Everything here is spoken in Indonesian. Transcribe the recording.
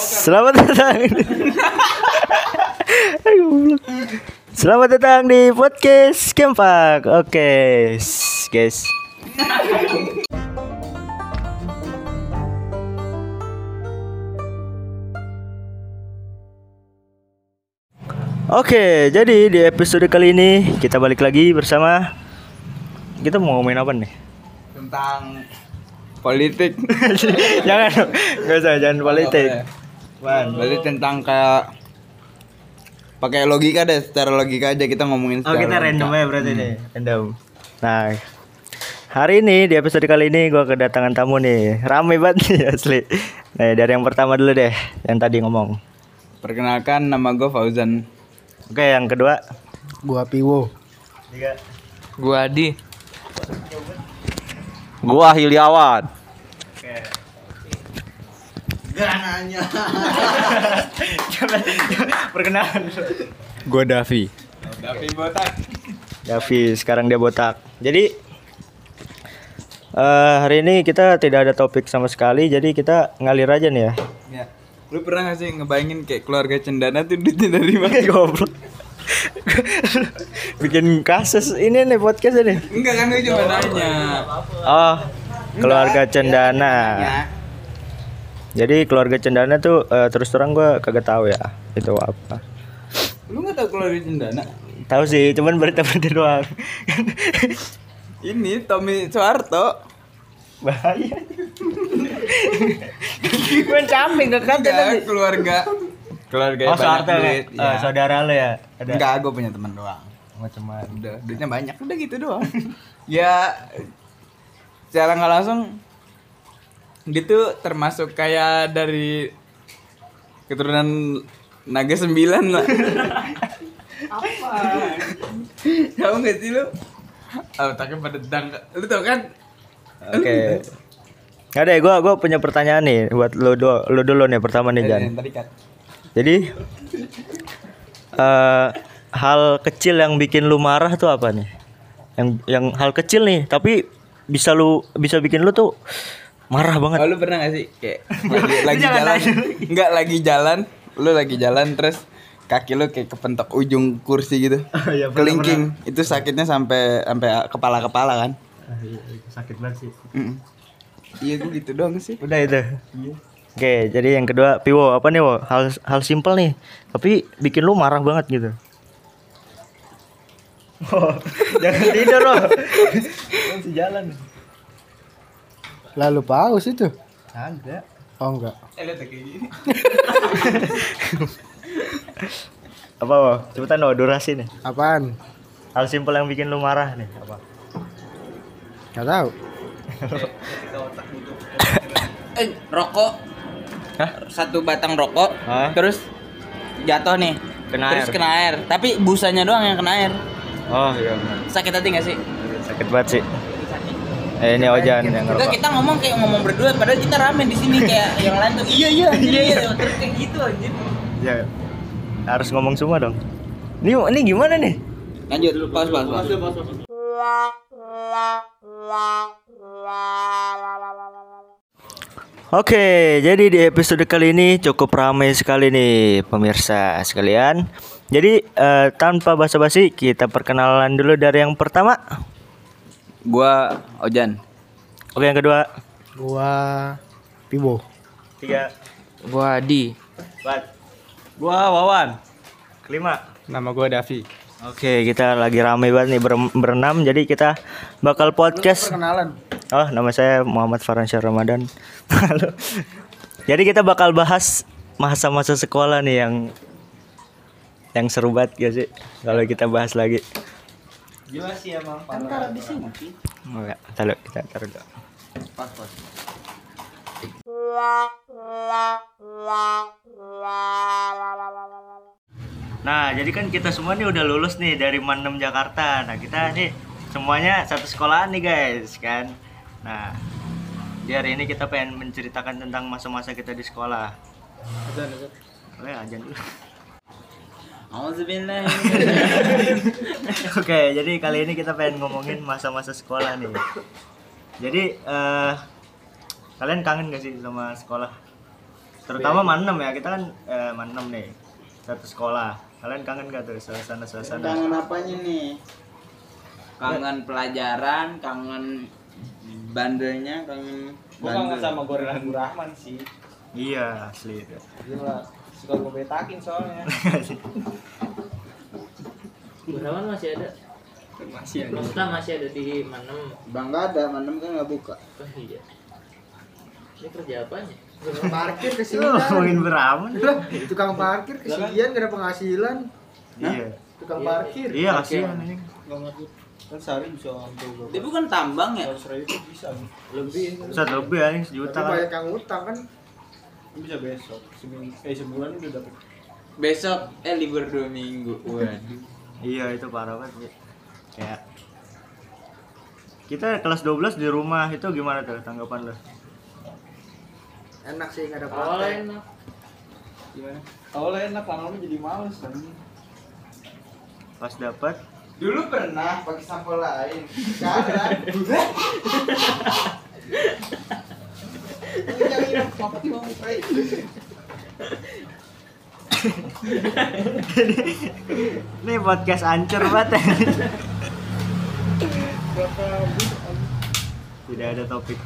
Selamat datang. Selamat datang di podcast Kempak. Oke, guys. Oke, jadi di episode kali ini kita balik lagi bersama kita mau ngomongin apa nih? tentang politik jangan, nggak usah, jangan politik. Man, berarti tentang kayak pakai logika deh, secara logika aja kita ngomongin Oh secara kita logika. random ya berarti nih Random Nah Hari ini di episode kali ini gua kedatangan tamu nih Rame banget nih asli Nah dari yang pertama dulu deh Yang tadi ngomong Perkenalkan nama gue Fauzan. Oke yang kedua Gua Piwo. Tiga Gua Adi. Gua Hilyawan. Oke Gak nanya. Coba Perkenalan Gua Davi. Tapi botak. Davi sekarang dia botak Jadi eh Hari ini kita tidak ada topik sama sekali Jadi kita ngalir aja nih ya Ya. Lu pernah gak sih ngebayangin kayak keluarga cendana tuh duitnya dari mana? Goblok Bikin kasus ini nih podcast ini Enggak kan gue cuma nanya. Oh, keluarga cendana. Ya. Jadi keluarga cendana tuh eh, terus terang gua kagak tahu ya itu apa. Lu gak tau keluarga cendana? Tahu sih, cuman berita-berita doang. Ini Tommy Soeharto. Bahaya. Main camping gak kata keluarga. Keluarga Oh, Soeharto ya? duit. Eh, saudara lo ya? Ada Enggak, gue punya teman doang. macam Udah, duitnya banyak, udah gitu doang. ya secara nggak langsung gitu termasuk kayak dari keturunan naga sembilan lah. Apa? Tahu nggak sih lu? Oh, taknya pada dang. Lu tau kan? Oke. Ada ya, gua gua punya pertanyaan nih buat lo do, lo dulu nih pertama nih Jan. Tadi kan. Jadi eh hal kecil yang bikin lu marah tuh apa nih? Yang yang hal kecil nih, tapi bisa lu bisa bikin lu tuh marah banget. Oh, lu pernah gak sih kayak lagi, lagi jalan? Enggak lagi jalan, lu lagi jalan terus kaki lu kayak kepentok ujung kursi gitu. Oh, iya, pernah, Kelingking. Itu sakitnya sampai sampai kepala-kepala kan? sakit banget sih. Mm. Iya gue gitu doang sih. Udah itu. Oke, jadi yang kedua, Piwo, apa nih, Wo? Hal hal simpel nih, tapi bikin lu marah banget gitu. Oh, jangan tidur loh. Masih jalan. Lalu paus itu. Ada. Oh enggak. Eh. Apa, Wo? Cepetan, Wo, durasi nih. Apaan? Hal simpel yang bikin lu marah nih, apa? Gak tahu. Eh rokok. Satu batang rokok. Hah? Terus jatuh nih. Kena terus air. kena air. Tapi busanya doang yang kena air. Oh, iya. Sakit hati gak sih? Sakit banget sih. Eh, ini Ojan yang ngerokok. kita ngomong kayak ngomong berdua padahal kita rame di sini kayak yang lain tuh iya iya iya iya terus kayak gitu anjir. Ya, harus ngomong semua dong. Ini ini gimana nih? Lanjut lu pas pas pas. Oke, jadi di episode kali ini cukup ramai sekali nih pemirsa sekalian. Jadi eh, tanpa basa-basi kita perkenalan dulu dari yang pertama. Gua Ojan. Oke, yang kedua. Gua Piwo. Tiga. Gua Adi. Empat. Gua Wawan. Kelima. Nama gua Davi. Oke, kita lagi ramai banget nih ber- berenam. Jadi kita bakal podcast. Perkenalan. Oh, nama saya Muhammad Faransyah Ramadan. Halo. Jadi kita bakal bahas masa-masa sekolah nih yang yang seru banget gak sih kalau kita bahas lagi. Jelas sih emang. Kan taruh di sini. Enggak, taruh kita taruh dulu. Pas pas. Nah, jadi kan kita semua nih udah lulus nih dari Mandem Jakarta. Nah, kita nih semuanya satu sekolahan nih guys, kan. Nah, di hari ini kita pengen menceritakan tentang masa-masa kita di sekolah. Boleh ajan dulu. Oke, jadi kali ini kita pengen ngomongin masa-masa sekolah nih. Jadi eh kalian kangen gak sih sama sekolah? terutama manem ya kita kan eh, manem nih satu sekolah kalian kangen gak tuh suasana suasana Kangen apanya nih? Kangen pelajaran, kangen bandelnya, kangen Gua kangen sama Gorilla Rahman sih. Iya asli itu Gila, suka gue betakin soalnya. Gunawan masih ada. Masih Maksudnya masih ada di mana? Bang nggak ada, manem kan nggak buka. Oh iya. Ini kerja apanya? Tukang parkir Lu kesian. ngomongin beraman Tukang parkir kesian gak ada penghasilan. iya Tukang parkir. iya kasihan anjing Gak ngerti. Kan sehari bisa berapa? Dia bukan tambang ya? Seratus ribu bisa. Lebih. satu lebih anjing sejuta Tapi kan banyak yang utang kan. Bisa besok. Seminggu, eh sebulan udah dapet. Besok eh libur dua minggu. Waduh. iya itu parah banget ya. kayak kita kelas 12 di rumah itu gimana tuh tanggapan lo Enak sih gak ada Awalnya enak. Gimana? Awalnya enak, lama-lama jadi males kan. pas dapat Dulu pernah pakai sampel lain. Sekarang ini podcast ancur banget tidak ada topik